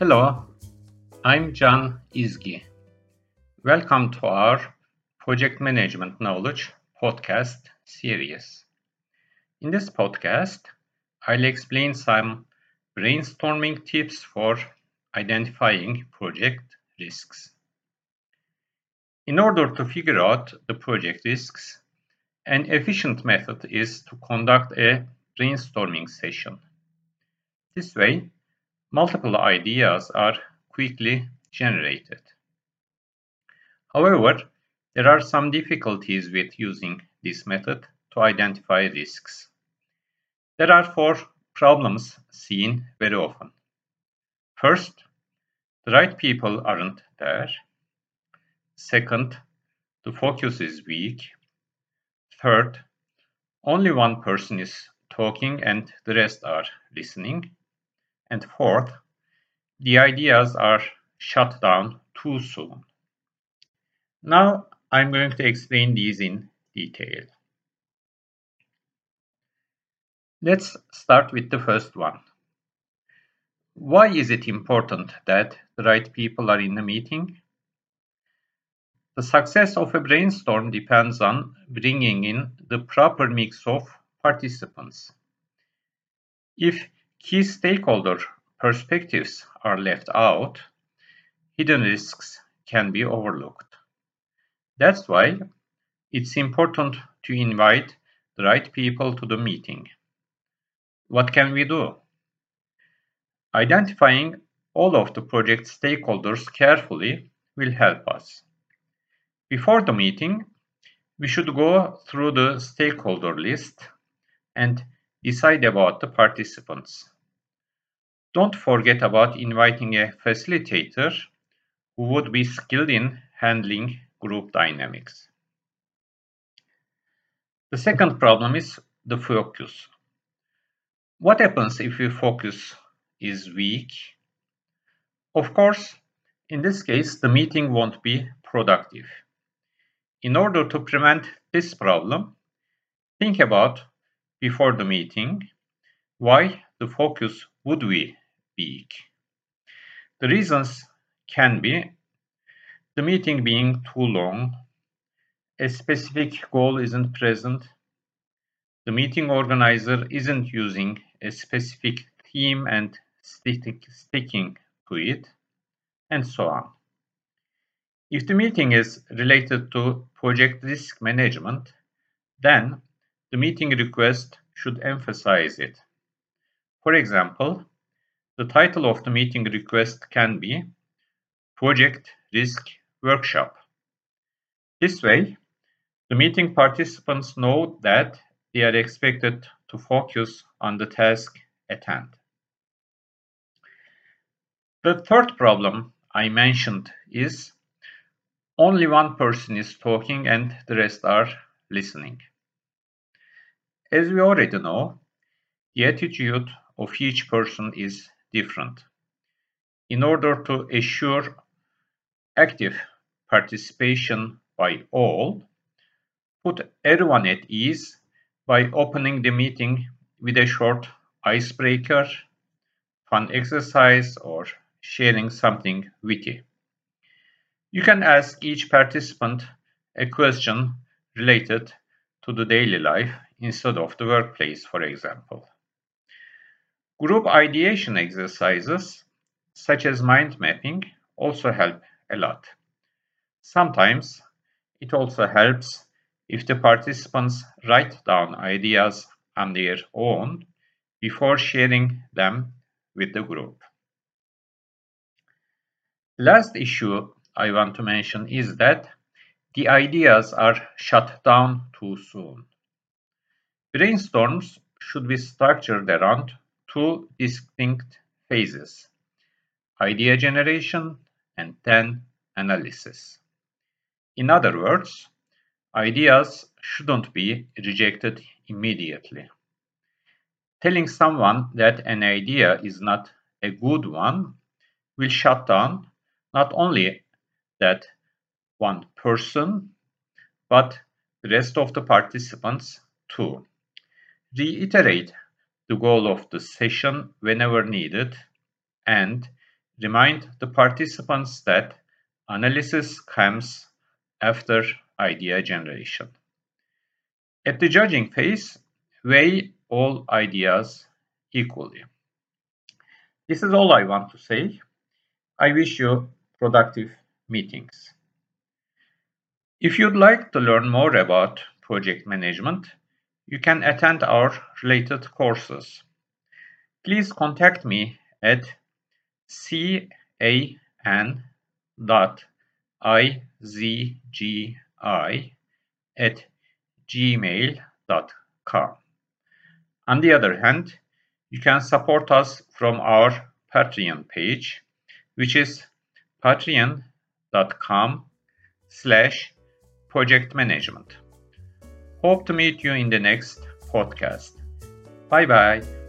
Hello, I'm Can Izgi. Welcome to our Project Management Knowledge podcast series. In this podcast, I'll explain some brainstorming tips for identifying project risks. In order to figure out the project risks, an efficient method is to conduct a brainstorming session. This way, multiple ideas are quickly generated. However, there are some difficulties with using this method to identify risks. There are four problems seen very often. First, the right people aren't there. Second, the focus is weak. Third, only one person is talking and the rest are listening. And fourth, the ideas are shut down too soon. Now I'm going to explain these in detail. Let's start with the first one. Why is it important that the right people are in the meeting? The success of a brainstorm depends on bringing in the proper mix of participants. If key stakeholder perspectives are left out, hidden risks can be overlooked. That's why it's important to invite the right people to the meeting. What can we do? Identifying all of the project stakeholders carefully will help us. Before the meeting, we should go through the stakeholder list and decide about the participants. Don't forget about inviting a facilitator who would be skilled in handling group dynamics. The second problem is the focus. What happens if your focus is weak? Of course, in this case, the meeting won't be productive. In order to prevent this problem, think about before the meeting why the focus would be The reasons can be the meeting being too long, a specific goal isn't present, the meeting organizer isn't using a specific theme and sticking to it, and so on. If the meeting is related to project risk management, then the meeting request should emphasize it. For example, the title of the meeting request can be Project Risk Workshop. This way, the meeting participants know that they are expected to focus on the task at hand. The third problem I mentioned is only one person is talking and the rest are listening. As we already know, the attitude of each person is different. In order to assure active participation by all, put everyone at ease by opening the meeting with a short icebreaker, fun exercise, or sharing something witty. You can ask each participant a question related to the daily life instead of the workplace, for example. Group ideation exercises, such as mind mapping, also help a lot. Sometimes it also helps if the participants write down ideas on their own before sharing them with the group. Last issue I want to mention is that the ideas are shut down too soon. Brainstorms should be structured around two distinct phases idea generation and then analysis. In other words, ideas shouldn't be rejected immediately. Telling someone that an idea is not a good one will shut down not only that one person, but the rest of the participants too. Reiterate the goal of the session whenever needed and remind the participants that analysis comes after idea generation. At the judging phase, weigh all ideas equally. This is all I want to say. I wish you productive meetings. If you'd like to learn more about project management, you can attend our related courses. Please contact me at can.izgi at gmail.com. On the other hand, you can support us from our Patreon page, which is patreon.com slash project management. Hope to meet you in the next podcast. Bye bye.